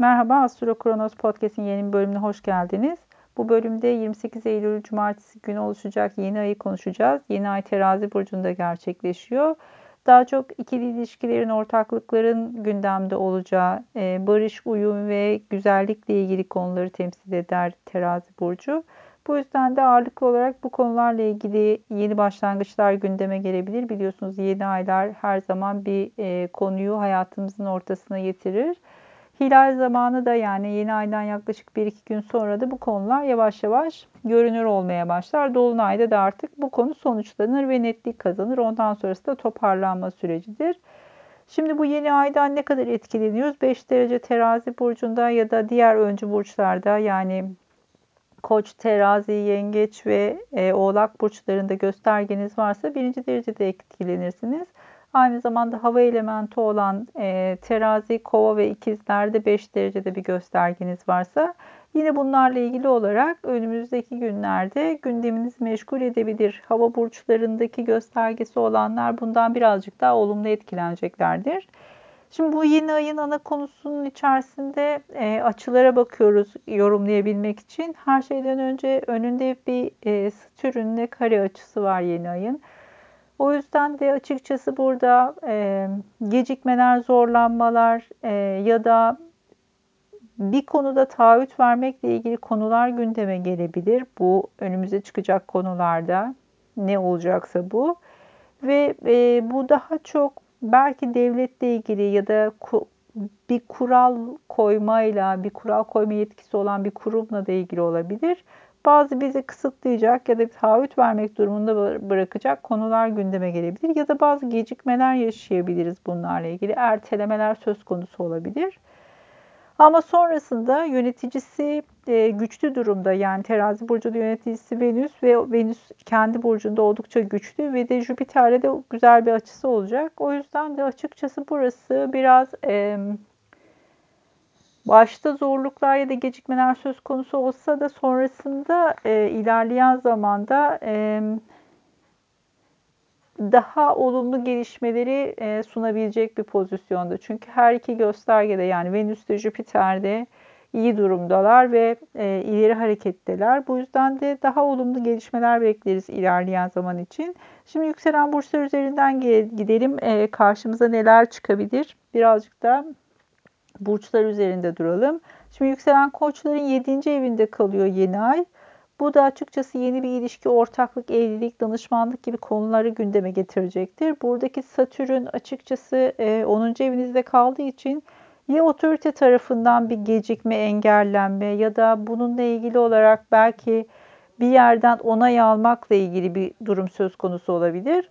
Merhaba Astro Kronos Podcast'in yeni bir bölümüne hoş geldiniz. Bu bölümde 28 Eylül Cumartesi günü oluşacak yeni ayı konuşacağız. Yeni ay terazi burcunda gerçekleşiyor. Daha çok ikili ilişkilerin, ortaklıkların gündemde olacağı, e, barış, uyum ve güzellikle ilgili konuları temsil eder terazi burcu. Bu yüzden de ağırlıklı olarak bu konularla ilgili yeni başlangıçlar gündeme gelebilir. Biliyorsunuz yeni aylar her zaman bir e, konuyu hayatımızın ortasına getirir. Hilal zamanı da yani yeni aydan yaklaşık 1-2 gün sonra da bu konular yavaş yavaş görünür olmaya başlar. Dolunayda da artık bu konu sonuçlanır ve netlik kazanır. Ondan sonrası da toparlanma sürecidir. Şimdi bu yeni aydan ne kadar etkileniyoruz? 5 derece terazi burcunda ya da diğer öncü burçlarda yani Koç, terazi, yengeç ve e, oğlak burçlarında göstergeniz varsa birinci derecede etkilenirsiniz. Aynı zamanda hava elementi olan e, terazi, kova ve ikizlerde 5 derecede bir göstergeniz varsa yine bunlarla ilgili olarak önümüzdeki günlerde gündeminizi meşgul edebilir. Hava burçlarındaki göstergesi olanlar bundan birazcık daha olumlu etkileneceklerdir. Şimdi bu yeni ayın ana konusunun içerisinde e, açılara bakıyoruz yorumlayabilmek için. Her şeyden önce önünde bir e, Satürn'le kare açısı var yeni ayın. O yüzden de açıkçası burada e, gecikmeler, zorlanmalar e, ya da bir konuda taahhüt vermekle ilgili konular gündeme gelebilir. Bu önümüze çıkacak konularda ne olacaksa bu. Ve e, bu daha çok belki devletle ilgili ya da bir kural koymayla, bir kural koyma yetkisi olan bir kurumla da ilgili olabilir bazı bizi kısıtlayacak ya da bir taahhüt vermek durumunda bırakacak konular gündeme gelebilir ya da bazı gecikmeler yaşayabiliriz bunlarla ilgili. Ertelemeler söz konusu olabilir. Ama sonrasında yöneticisi e, güçlü durumda yani terazi burcunda yöneticisi Venüs ve Venüs kendi burcunda oldukça güçlü ve de Jüpiter'le de güzel bir açısı olacak. O yüzden de açıkçası burası biraz e, başta zorluklar ya da gecikmeler söz konusu olsa da sonrasında e, ilerleyen zamanda e, daha olumlu gelişmeleri e, sunabilecek bir pozisyonda. Çünkü her iki göstergede yani Venüs'te Jüpiter'de iyi durumdalar ve e, ileri hareketteler. Bu yüzden de daha olumlu gelişmeler bekleriz ilerleyen zaman için. Şimdi yükselen burçlar üzerinden gidelim. E, karşımıza neler çıkabilir? Birazcık da burçlar üzerinde duralım. Şimdi yükselen koçların 7. evinde kalıyor yeni ay. Bu da açıkçası yeni bir ilişki, ortaklık, evlilik, danışmanlık gibi konuları gündeme getirecektir. Buradaki Satürn açıkçası 10. E, evinizde kaldığı için ya otorite tarafından bir gecikme, engellenme ya da bununla ilgili olarak belki bir yerden onay almakla ilgili bir durum söz konusu olabilir.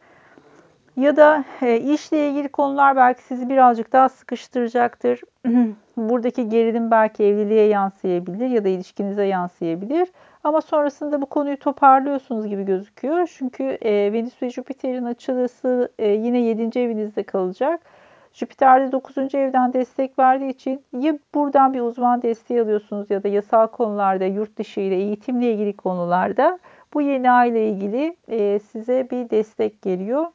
Ya da e, işle ilgili konular belki sizi birazcık daha sıkıştıracaktır. Buradaki gerilim belki evliliğe yansıyabilir ya da ilişkinize yansıyabilir. Ama sonrasında bu konuyu toparlıyorsunuz gibi gözüküyor. Çünkü e, Venüs ve Jüpiter'in açılısı e, yine 7. evinizde kalacak. Jüpiter de 9. evden destek verdiği için ya buradan bir uzman desteği alıyorsunuz ya da yasal konularda, yurt dışı ile eğitimle ilgili konularda bu yeni aile ilgili size bir destek geliyor.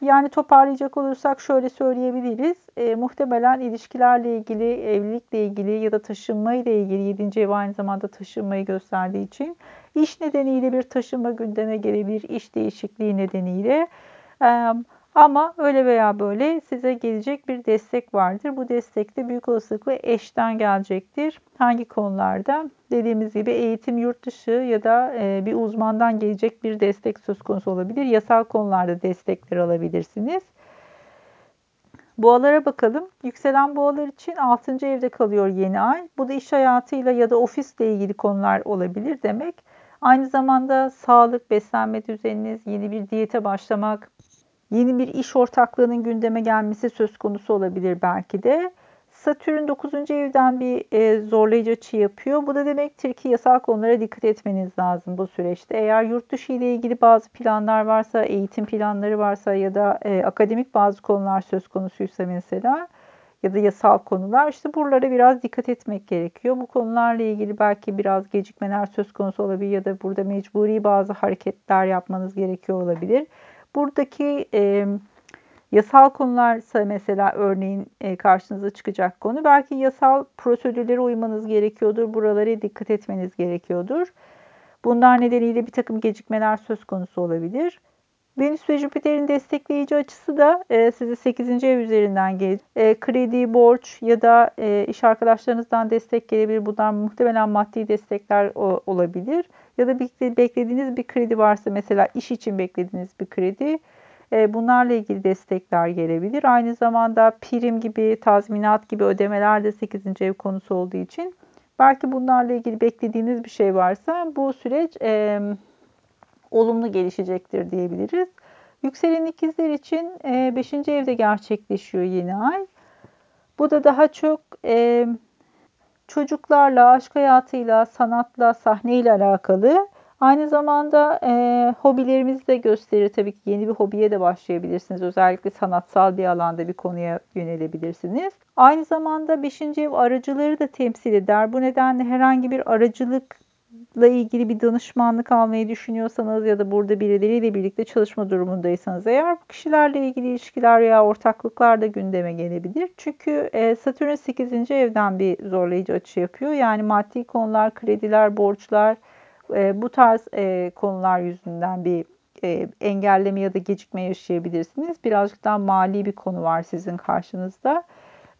Yani toparlayacak olursak şöyle söyleyebiliriz. E, muhtemelen ilişkilerle ilgili, evlilikle ilgili ya da taşınma ile ilgili 7. ev aynı zamanda taşınmayı gösterdiği için iş nedeniyle bir taşınma gündeme gelebilir, iş değişikliği nedeniyle. E, ama öyle veya böyle size gelecek bir destek vardır. Bu destek de büyük olasılıkla eşten gelecektir. Hangi konularda? Dediğimiz gibi eğitim yurt dışı ya da e, bir uzmandan gelecek bir destek söz konusu olabilir. Yasal konularda destekler alabilirsiniz. Boğalara bakalım. Yükselen boğalar için 6. evde kalıyor yeni ay. Bu da iş hayatıyla ya da ofisle ilgili konular olabilir demek. Aynı zamanda sağlık, beslenme düzeniniz, yeni bir diyete başlamak, Yeni bir iş ortaklığının gündeme gelmesi söz konusu olabilir belki de. Satürn 9. evden bir e, zorlayıcı açı yapıyor. Bu da demektir ki yasal konulara dikkat etmeniz lazım bu süreçte. Eğer yurt dışı ile ilgili bazı planlar varsa, eğitim planları varsa ya da e, akademik bazı konular söz konusuysa mesela ya da yasal konular işte buralara biraz dikkat etmek gerekiyor. Bu konularla ilgili belki biraz gecikmeler söz konusu olabilir ya da burada mecburi bazı hareketler yapmanız gerekiyor olabilir. Buradaki e, Yasal konularsa mesela örneğin e, karşınıza çıkacak konu belki yasal prosedürlere uymanız gerekiyordur. Buralara dikkat etmeniz gerekiyordur. Bunlar nedeniyle bir takım gecikmeler söz konusu olabilir. Venüs ve Jüpiter'in destekleyici açısı da e, size 8. ev üzerinden gelecek. E, kredi, borç ya da e, iş arkadaşlarınızdan destek gelebilir. Bunlar muhtemelen maddi destekler o, olabilir. Ya da beklediğiniz bir kredi varsa mesela iş için beklediğiniz bir kredi. E, bunlarla ilgili destekler gelebilir. Aynı zamanda prim gibi, tazminat gibi ödemeler de 8. ev konusu olduğu için belki bunlarla ilgili beklediğiniz bir şey varsa bu süreç e, olumlu gelişecektir diyebiliriz. Yükselen ikizler için 5. E, evde gerçekleşiyor yeni ay. Bu da daha çok e, çocuklarla, aşk hayatıyla, sanatla, sahneyle alakalı. Aynı zamanda e, hobilerimizi de gösterir. Tabii ki yeni bir hobiye de başlayabilirsiniz. Özellikle sanatsal bir alanda bir konuya yönelebilirsiniz. Aynı zamanda 5. ev aracıları da temsil eder. Bu nedenle herhangi bir aracılık ilgili bir danışmanlık almayı düşünüyorsanız ya da burada birileriyle birlikte çalışma durumundaysanız eğer bu kişilerle ilgili ilişkiler veya ortaklıklar da gündeme gelebilir. Çünkü e, Satürn 8. evden bir zorlayıcı açı yapıyor. Yani maddi konular, krediler, borçlar e, bu tarz e, konular yüzünden bir engelleme ya da gecikme yaşayabilirsiniz. Birazcık daha mali bir konu var sizin karşınızda.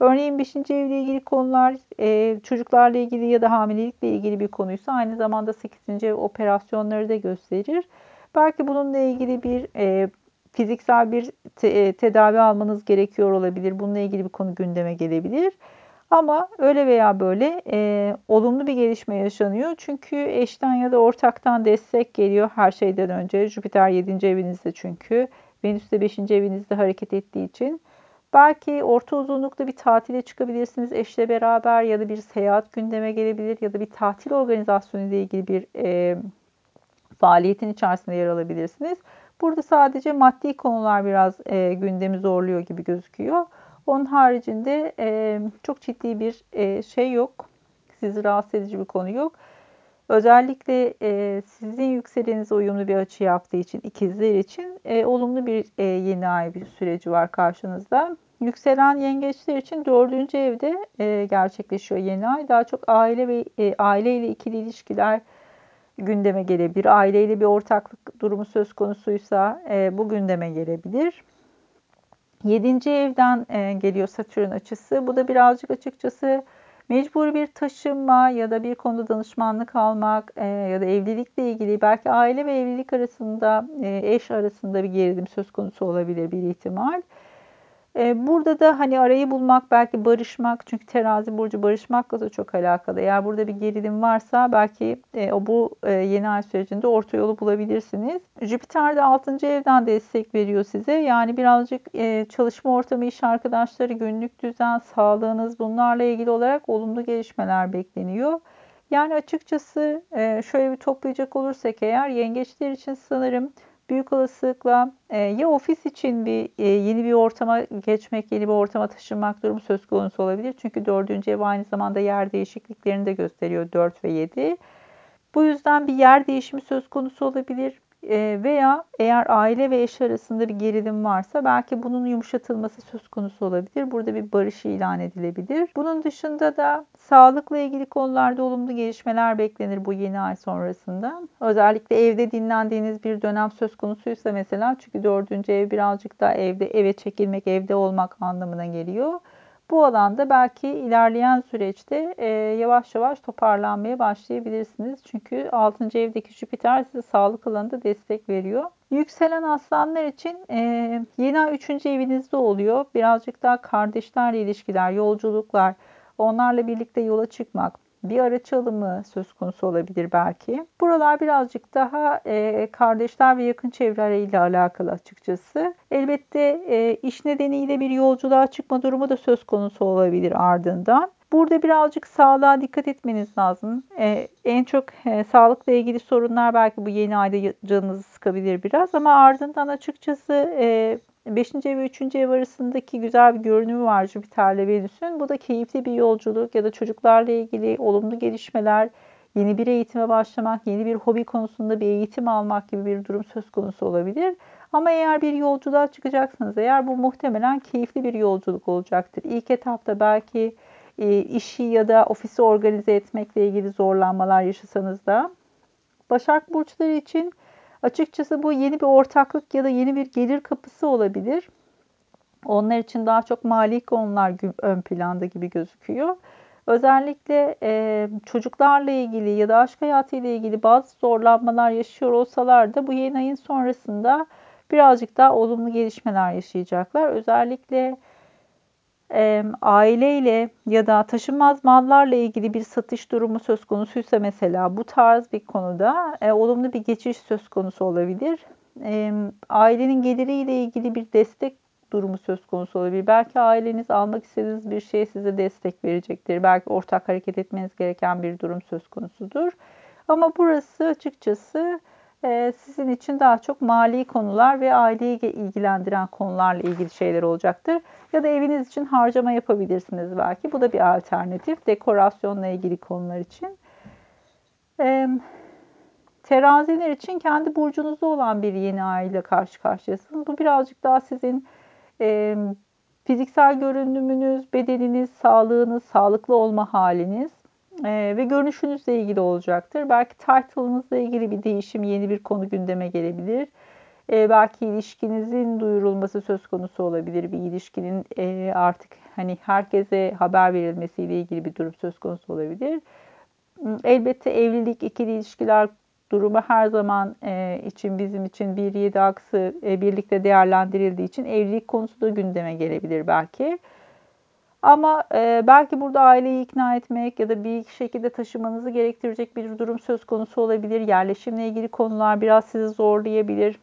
Örneğin 5. evle ilgili konular e, çocuklarla ilgili ya da hamilelikle ilgili bir konuysa aynı zamanda 8. ev operasyonları da gösterir. Belki bununla ilgili bir e, fiziksel bir te, e, tedavi almanız gerekiyor olabilir. Bununla ilgili bir konu gündeme gelebilir. Ama öyle veya böyle e, olumlu bir gelişme yaşanıyor. Çünkü eşten ya da ortaktan destek geliyor her şeyden önce. Jüpiter 7. evinizde çünkü. Venüs de 5. evinizde hareket ettiği için. Belki orta uzunlukta bir tatile çıkabilirsiniz eşle beraber ya da bir seyahat gündeme gelebilir ya da bir tatil organizasyonu ile ilgili bir e, faaliyetin içerisinde yer alabilirsiniz. Burada sadece maddi konular biraz e, gündemi zorluyor gibi gözüküyor. Onun haricinde e, çok ciddi bir e, şey yok. Sizi rahatsız edici bir konu yok. Özellikle e, sizin yükselenize uyumlu bir açı yaptığı için ikizler için e, olumlu bir e, yeni ay bir süreci var karşınızda. Yükselen yengeçler için dördüncü evde e, gerçekleşiyor yeni ay. Daha çok aile ve e, aile ile ikili ilişkiler gündeme gelebilir. Aileyle bir ortaklık durumu söz konusuysa e, bu gündeme gelebilir. Yedinci evden e, geliyor Satürn açısı. Bu da birazcık açıkçası mecbur bir taşınma ya da bir konuda danışmanlık almak e, ya da evlilikle ilgili belki aile ve evlilik arasında e, eş arasında bir gerilim söz konusu olabilir bir ihtimal. E, burada da hani arayı bulmak belki barışmak çünkü terazi burcu barışmakla da çok alakalı. Eğer burada bir gerilim varsa belki e, o bu e, yeni ay sürecinde orta yolu bulabilirsiniz. Jüpiter de 6. evden destek veriyor size. Yani birazcık e, çalışma ortamı, iş arkadaşları, günlük düzen, sağlığınız bunlarla ilgili olarak olumlu gelişmeler bekleniyor. Yani açıkçası e, şöyle bir toplayacak olursak eğer yengeçler için sanırım büyük olasılıkla e, ya ofis için bir e, yeni bir ortama geçmek, yeni bir ortama taşınmak durumu söz konusu olabilir. Çünkü dördüncü ev aynı zamanda yer değişikliklerini de gösteriyor 4 ve 7. Bu yüzden bir yer değişimi söz konusu olabilir. Ee, veya eğer aile ve eş arasında bir gerilim varsa belki bunun yumuşatılması söz konusu olabilir. Burada bir barış ilan edilebilir. Bunun dışında da sağlıkla ilgili konularda olumlu gelişmeler beklenir bu yeni ay sonrasında. Özellikle evde dinlendiğiniz bir dönem söz konusuysa mesela çünkü dördüncü ev birazcık daha evde eve çekilmek, evde olmak anlamına geliyor. Bu alanda belki ilerleyen süreçte e, yavaş yavaş toparlanmaya başlayabilirsiniz. Çünkü 6. evdeki Jüpiter size sağlık alanında destek veriyor. Yükselen aslanlar için e, yeni ay 3. evinizde oluyor. Birazcık daha kardeşlerle ilişkiler, yolculuklar, onlarla birlikte yola çıkmak, bir araç alımı söz konusu olabilir belki. Buralar birazcık daha e, kardeşler ve yakın çevreleriyle alakalı açıkçası. Elbette e, iş nedeniyle bir yolculuğa çıkma durumu da söz konusu olabilir ardından. Burada birazcık sağlığa dikkat etmeniz lazım. Ee, en çok e, sağlıkla ilgili sorunlar belki bu yeni ayda canınızı sıkabilir biraz ama ardından açıkçası e, 5. ve 3. ev arasındaki güzel bir görünümü var Jüpiter'le Venüs'ün. Bu da keyifli bir yolculuk ya da çocuklarla ilgili olumlu gelişmeler, yeni bir eğitime başlamak, yeni bir hobi konusunda bir eğitim almak gibi bir durum söz konusu olabilir. Ama eğer bir yolculuğa çıkacaksınız eğer bu muhtemelen keyifli bir yolculuk olacaktır. İlk etapta belki e, işi ya da ofisi organize etmekle ilgili zorlanmalar yaşasanız da Başak burçları için açıkçası bu yeni bir ortaklık ya da yeni bir gelir kapısı olabilir. Onlar için daha çok mali konular ön planda gibi gözüküyor. Özellikle e, çocuklarla ilgili ya da aşk hayatıyla ilgili bazı zorlanmalar yaşıyor olsalar da bu yeni ayın sonrasında birazcık daha olumlu gelişmeler yaşayacaklar. Özellikle e, aileyle ya da taşınmaz mallarla ilgili bir satış durumu söz konusuysa mesela bu tarz bir konuda e, olumlu bir geçiş söz konusu olabilir. E, ailenin geliriyle ilgili bir destek durumu söz konusu olabilir. Belki aileniz almak istediğiniz bir şeye size destek verecektir. Belki ortak hareket etmeniz gereken bir durum söz konusudur. Ama burası açıkçası sizin için daha çok mali konular ve aileyi ilgilendiren konularla ilgili şeyler olacaktır. Ya da eviniz için harcama yapabilirsiniz belki. Bu da bir alternatif. Dekorasyonla ilgili konular için. E, teraziler için kendi burcunuzda olan bir yeni ay ile karşı karşıyasınız. Bu birazcık daha sizin e, fiziksel görünümünüz, bedeniniz, sağlığınız, sağlıklı olma haliniz e, ve görünüşünüzle ilgili olacaktır. Belki title'ınızla ilgili bir değişim, yeni bir konu gündeme gelebilir. E, belki ilişkinizin duyurulması söz konusu olabilir. Bir ilişkinin e, artık hani herkese haber verilmesiyle ilgili bir durum söz konusu olabilir. Elbette evlilik, ikili ilişkiler durumu her zaman e, için bizim için bir yedi aksı e, birlikte değerlendirildiği için evlilik konusu da gündeme gelebilir belki. Ama e, belki burada aileyi ikna etmek ya da bir şekilde taşımanızı gerektirecek bir durum söz konusu olabilir. Yerleşimle ilgili konular biraz sizi zorlayabilir.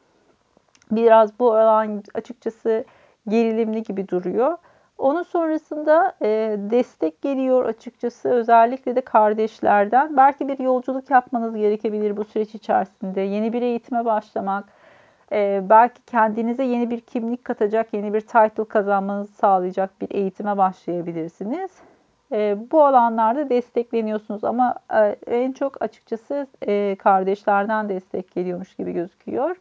Biraz bu alan açıkçası gerilimli gibi duruyor. Onun sonrasında e, destek geliyor açıkçası özellikle de kardeşlerden. Belki bir yolculuk yapmanız gerekebilir bu süreç içerisinde. Yeni bir eğitime başlamak, e, belki kendinize yeni bir kimlik katacak, yeni bir title kazanmanızı sağlayacak bir eğitime başlayabilirsiniz. E, bu alanlarda destekleniyorsunuz ama e, en çok açıkçası e, kardeşlerden destek geliyormuş gibi gözüküyor.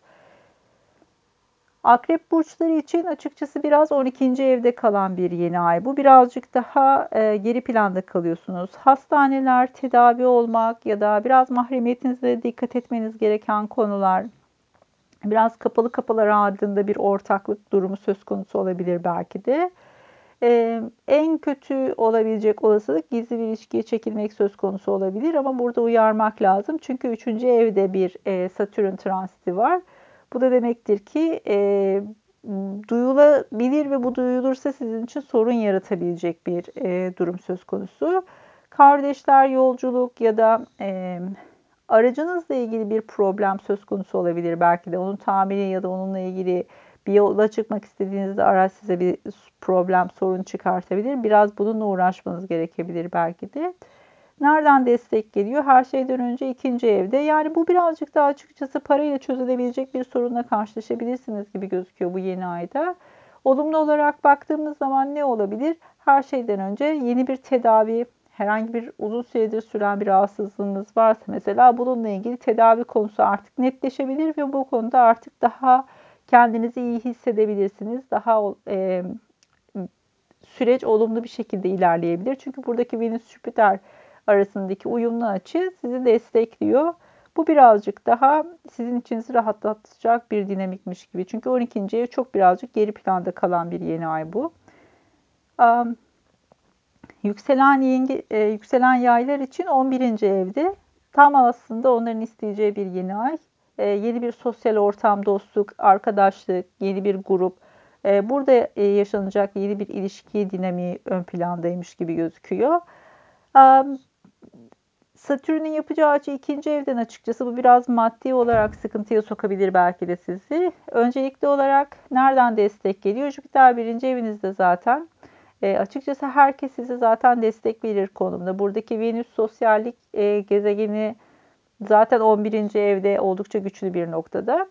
Akrep burçları için açıkçası biraz 12. evde kalan bir yeni ay. Bu birazcık daha e, geri planda kalıyorsunuz. Hastaneler, tedavi olmak ya da biraz mahremiyetinize dikkat etmeniz gereken konular. Biraz kapalı kapılar ardında bir ortaklık durumu söz konusu olabilir belki de. Ee, en kötü olabilecek olasılık gizli bir ilişkiye çekilmek söz konusu olabilir ama burada uyarmak lazım. Çünkü 3. evde bir e, Satürn transiti var. Bu da demektir ki e, duyulabilir ve bu duyulursa sizin için sorun yaratabilecek bir e, durum söz konusu. Kardeşler, yolculuk ya da e, aracınızla ilgili bir problem söz konusu olabilir. Belki de onun tamiri ya da onunla ilgili bir yola çıkmak istediğinizde araç size bir problem, sorun çıkartabilir. Biraz bununla uğraşmanız gerekebilir belki de. Nereden destek geliyor? Her şeyden önce ikinci evde. Yani bu birazcık daha açıkçası parayla çözülebilecek bir sorunla karşılaşabilirsiniz gibi gözüküyor bu yeni ayda. Olumlu olarak baktığımız zaman ne olabilir? Her şeyden önce yeni bir tedavi, herhangi bir uzun süredir süren bir rahatsızlığınız varsa mesela bununla ilgili tedavi konusu artık netleşebilir ve bu konuda artık daha kendinizi iyi hissedebilirsiniz. Daha e, süreç olumlu bir şekilde ilerleyebilir. Çünkü buradaki Venüs Jüpiter arasındaki uyumlu açı sizi destekliyor. Bu birazcık daha sizin içinizi rahatlatacak bir dinamikmiş gibi. Çünkü 12. ev çok birazcık geri planda kalan bir yeni ay bu. Um, yükselen, yenge, e, yükselen yaylar için 11. evde tam aslında onların isteyeceği bir yeni ay. E, yeni bir sosyal ortam, dostluk, arkadaşlık, yeni bir grup. E, burada e, yaşanacak yeni bir ilişki dinamiği ön plandaymış gibi gözüküyor. Um, Satürn'ün yapacağı açı ikinci evden açıkçası bu biraz maddi olarak sıkıntıya sokabilir belki de sizi. Öncelikli olarak nereden destek geliyor? Jüpiter birinci evinizde zaten. E, açıkçası herkes size zaten destek verir konumda. Buradaki Venüs sosyallik e, gezegeni zaten 11. evde oldukça güçlü bir noktada.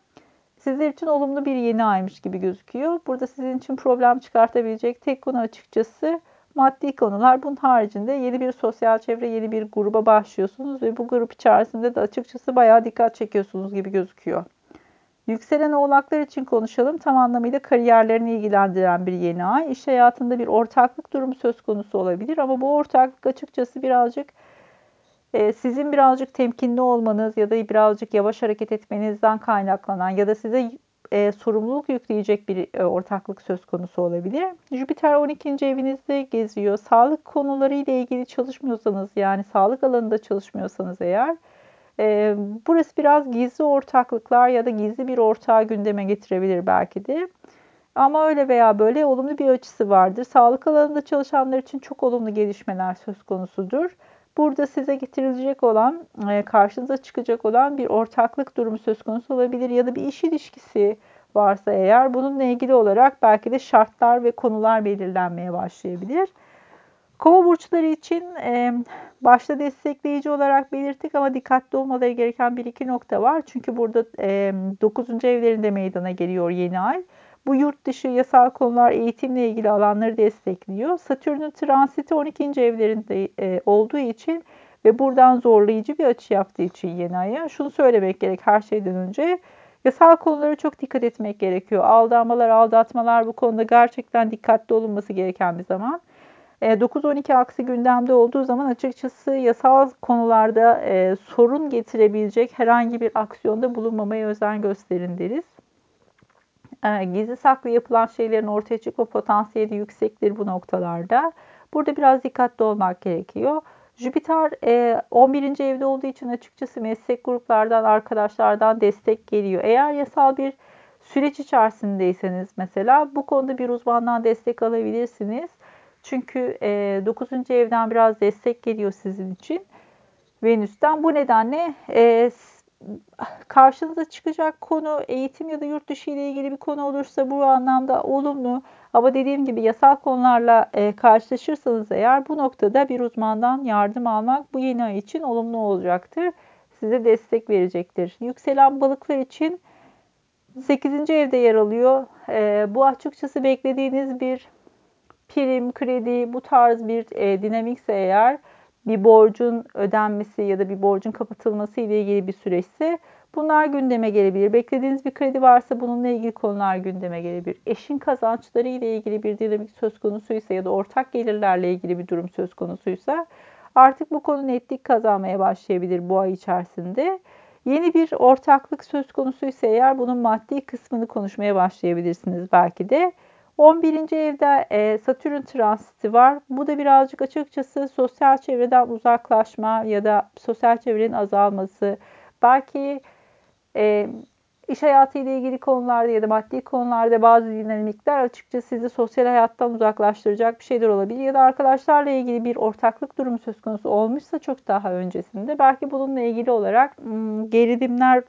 Sizler için olumlu bir yeni aymış gibi gözüküyor. Burada sizin için problem çıkartabilecek tek konu açıkçası maddi konular. Bunun haricinde yeni bir sosyal çevre, yeni bir gruba başlıyorsunuz ve bu grup içerisinde de açıkçası bayağı dikkat çekiyorsunuz gibi gözüküyor. Yükselen oğlaklar için konuşalım. Tam anlamıyla kariyerlerini ilgilendiren bir yeni ay. İş hayatında bir ortaklık durumu söz konusu olabilir ama bu ortaklık açıkçası birazcık e, sizin birazcık temkinli olmanız ya da birazcık yavaş hareket etmenizden kaynaklanan ya da size e, sorumluluk yükleyecek bir e, ortaklık söz konusu olabilir. Jüpiter 12. evinizde geziyor. Sağlık konuları ile ilgili çalışmıyorsanız yani sağlık alanında çalışmıyorsanız eğer e, burası biraz gizli ortaklıklar ya da gizli bir ortağı gündeme getirebilir belki de. Ama öyle veya böyle olumlu bir açısı vardır. Sağlık alanında çalışanlar için çok olumlu gelişmeler söz konusudur. Burada size getirilecek olan, karşınıza çıkacak olan bir ortaklık durumu söz konusu olabilir ya da bir iş ilişkisi varsa eğer bununla ilgili olarak belki de şartlar ve konular belirlenmeye başlayabilir. Kova burçları için e, başta destekleyici olarak belirttik ama dikkatli olmaları gereken bir iki nokta var. Çünkü burada e, 9. evlerinde meydana geliyor yeni ay. Bu yurt dışı yasal konular eğitimle ilgili alanları destekliyor. Satürn'ün transiti 12. evlerinde e, olduğu için ve buradan zorlayıcı bir açı yaptığı için yeni aya şunu söylemek gerek her şeyden önce. Yasal konulara çok dikkat etmek gerekiyor. Aldanmalar, aldatmalar bu konuda gerçekten dikkatli olunması gereken bir zaman. 9-12 e, aksi gündemde olduğu zaman açıkçası yasal konularda e, sorun getirebilecek herhangi bir aksiyonda bulunmamaya özen gösterin deriz. E, gizli saklı yapılan şeylerin ortaya çıkma potansiyeli yüksektir bu noktalarda. Burada biraz dikkatli olmak gerekiyor. Jüpiter 11. evde olduğu için açıkçası meslek gruplardan, arkadaşlardan destek geliyor. Eğer yasal bir süreç içerisindeyseniz mesela bu konuda bir uzmandan destek alabilirsiniz. Çünkü 9. evden biraz destek geliyor sizin için. Venüs'ten. Bu nedenle karşınıza çıkacak konu eğitim ya da yurt dışı ile ilgili bir konu olursa bu anlamda olumlu. Ama dediğim gibi yasal konularla e, karşılaşırsanız eğer bu noktada bir uzmandan yardım almak bu yeni ay için olumlu olacaktır. Size destek verecektir. Yükselen balıklar için 8. evde yer alıyor. E, bu açıkçası beklediğiniz bir prim, kredi bu tarz bir e, dinamikse eğer bir borcun ödenmesi ya da bir borcun kapatılması ile ilgili bir süreçse bunlar gündeme gelebilir. Beklediğiniz bir kredi varsa bununla ilgili konular gündeme gelebilir. Eşin kazançları ile ilgili bir dinamik söz konusuysa ya da ortak gelirlerle ilgili bir durum söz konusuysa artık bu konu netlik kazanmaya başlayabilir bu ay içerisinde. Yeni bir ortaklık söz konusuysa eğer bunun maddi kısmını konuşmaya başlayabilirsiniz belki de. 11. evde e, Satürn transiti var. Bu da birazcık açıkçası sosyal çevreden uzaklaşma ya da sosyal çevrenin azalması. Belki e, iş hayatı ile ilgili konularda ya da maddi konularda bazı dinamikler açıkçası sizi sosyal hayattan uzaklaştıracak bir şeyler olabilir. Ya da arkadaşlarla ilgili bir ortaklık durumu söz konusu olmuşsa çok daha öncesinde. Belki bununla ilgili olarak geridimler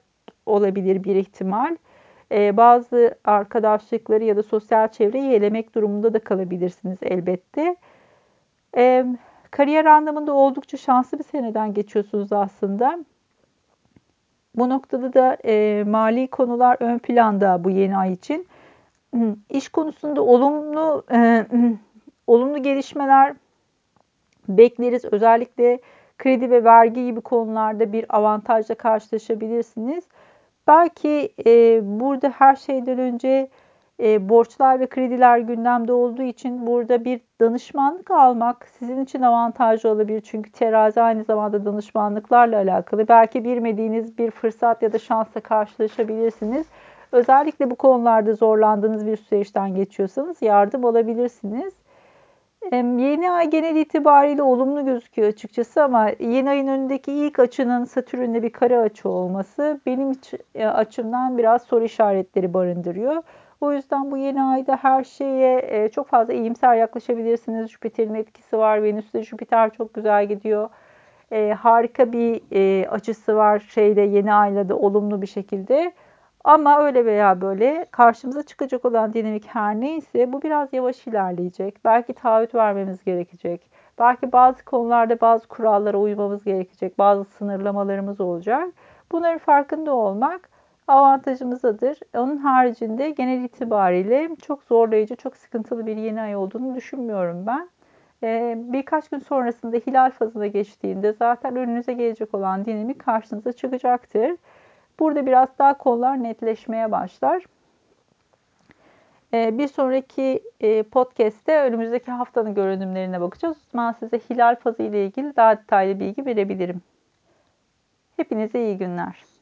olabilir bir ihtimal e, bazı arkadaşlıkları ya da sosyal çevreyi elemek durumunda da kalabilirsiniz elbette. E, kariyer anlamında oldukça şanslı bir seneden geçiyorsunuz aslında. Bu noktada da e, mali konular ön planda bu yeni ay için. İş konusunda olumlu e, olumlu gelişmeler bekleriz. Özellikle kredi ve vergi gibi konularda bir avantajla karşılaşabilirsiniz. Belki e, burada her şeyden önce e, borçlar ve krediler gündemde olduğu için burada bir danışmanlık almak sizin için avantajlı olabilir. Çünkü terazi aynı zamanda danışmanlıklarla alakalı. Belki bilmediğiniz bir fırsat ya da şansla karşılaşabilirsiniz. Özellikle bu konularda zorlandığınız bir süreçten geçiyorsanız yardım alabilirsiniz. Yeni ay genel itibariyle olumlu gözüküyor açıkçası ama yeni ayın önündeki ilk açının Satürn'le bir kare açı olması benim e, açımdan biraz soru işaretleri barındırıyor. O yüzden bu yeni ayda her şeye e, çok fazla iyimser yaklaşabilirsiniz. Jüpiter'in etkisi var. Venüs'te Jüpiter çok güzel gidiyor. E, harika bir açısı var şeyde yeni ayla da olumlu bir şekilde. Ama öyle veya böyle karşımıza çıkacak olan dinamik her neyse bu biraz yavaş ilerleyecek. Belki taahhüt vermemiz gerekecek. Belki bazı konularda bazı kurallara uymamız gerekecek. Bazı sınırlamalarımız olacak. Bunların farkında olmak avantajımızadır. Onun haricinde genel itibariyle çok zorlayıcı, çok sıkıntılı bir yeni ay olduğunu düşünmüyorum ben. Ee, birkaç gün sonrasında hilal fazına geçtiğinde zaten önünüze gelecek olan dinamik karşınıza çıkacaktır. Burada biraz daha konular netleşmeye başlar. Ee, bir sonraki e, podcast'te önümüzdeki haftanın görünümlerine bakacağız. Zaman size hilal fazı ile ilgili daha detaylı bilgi verebilirim. Hepinize iyi günler.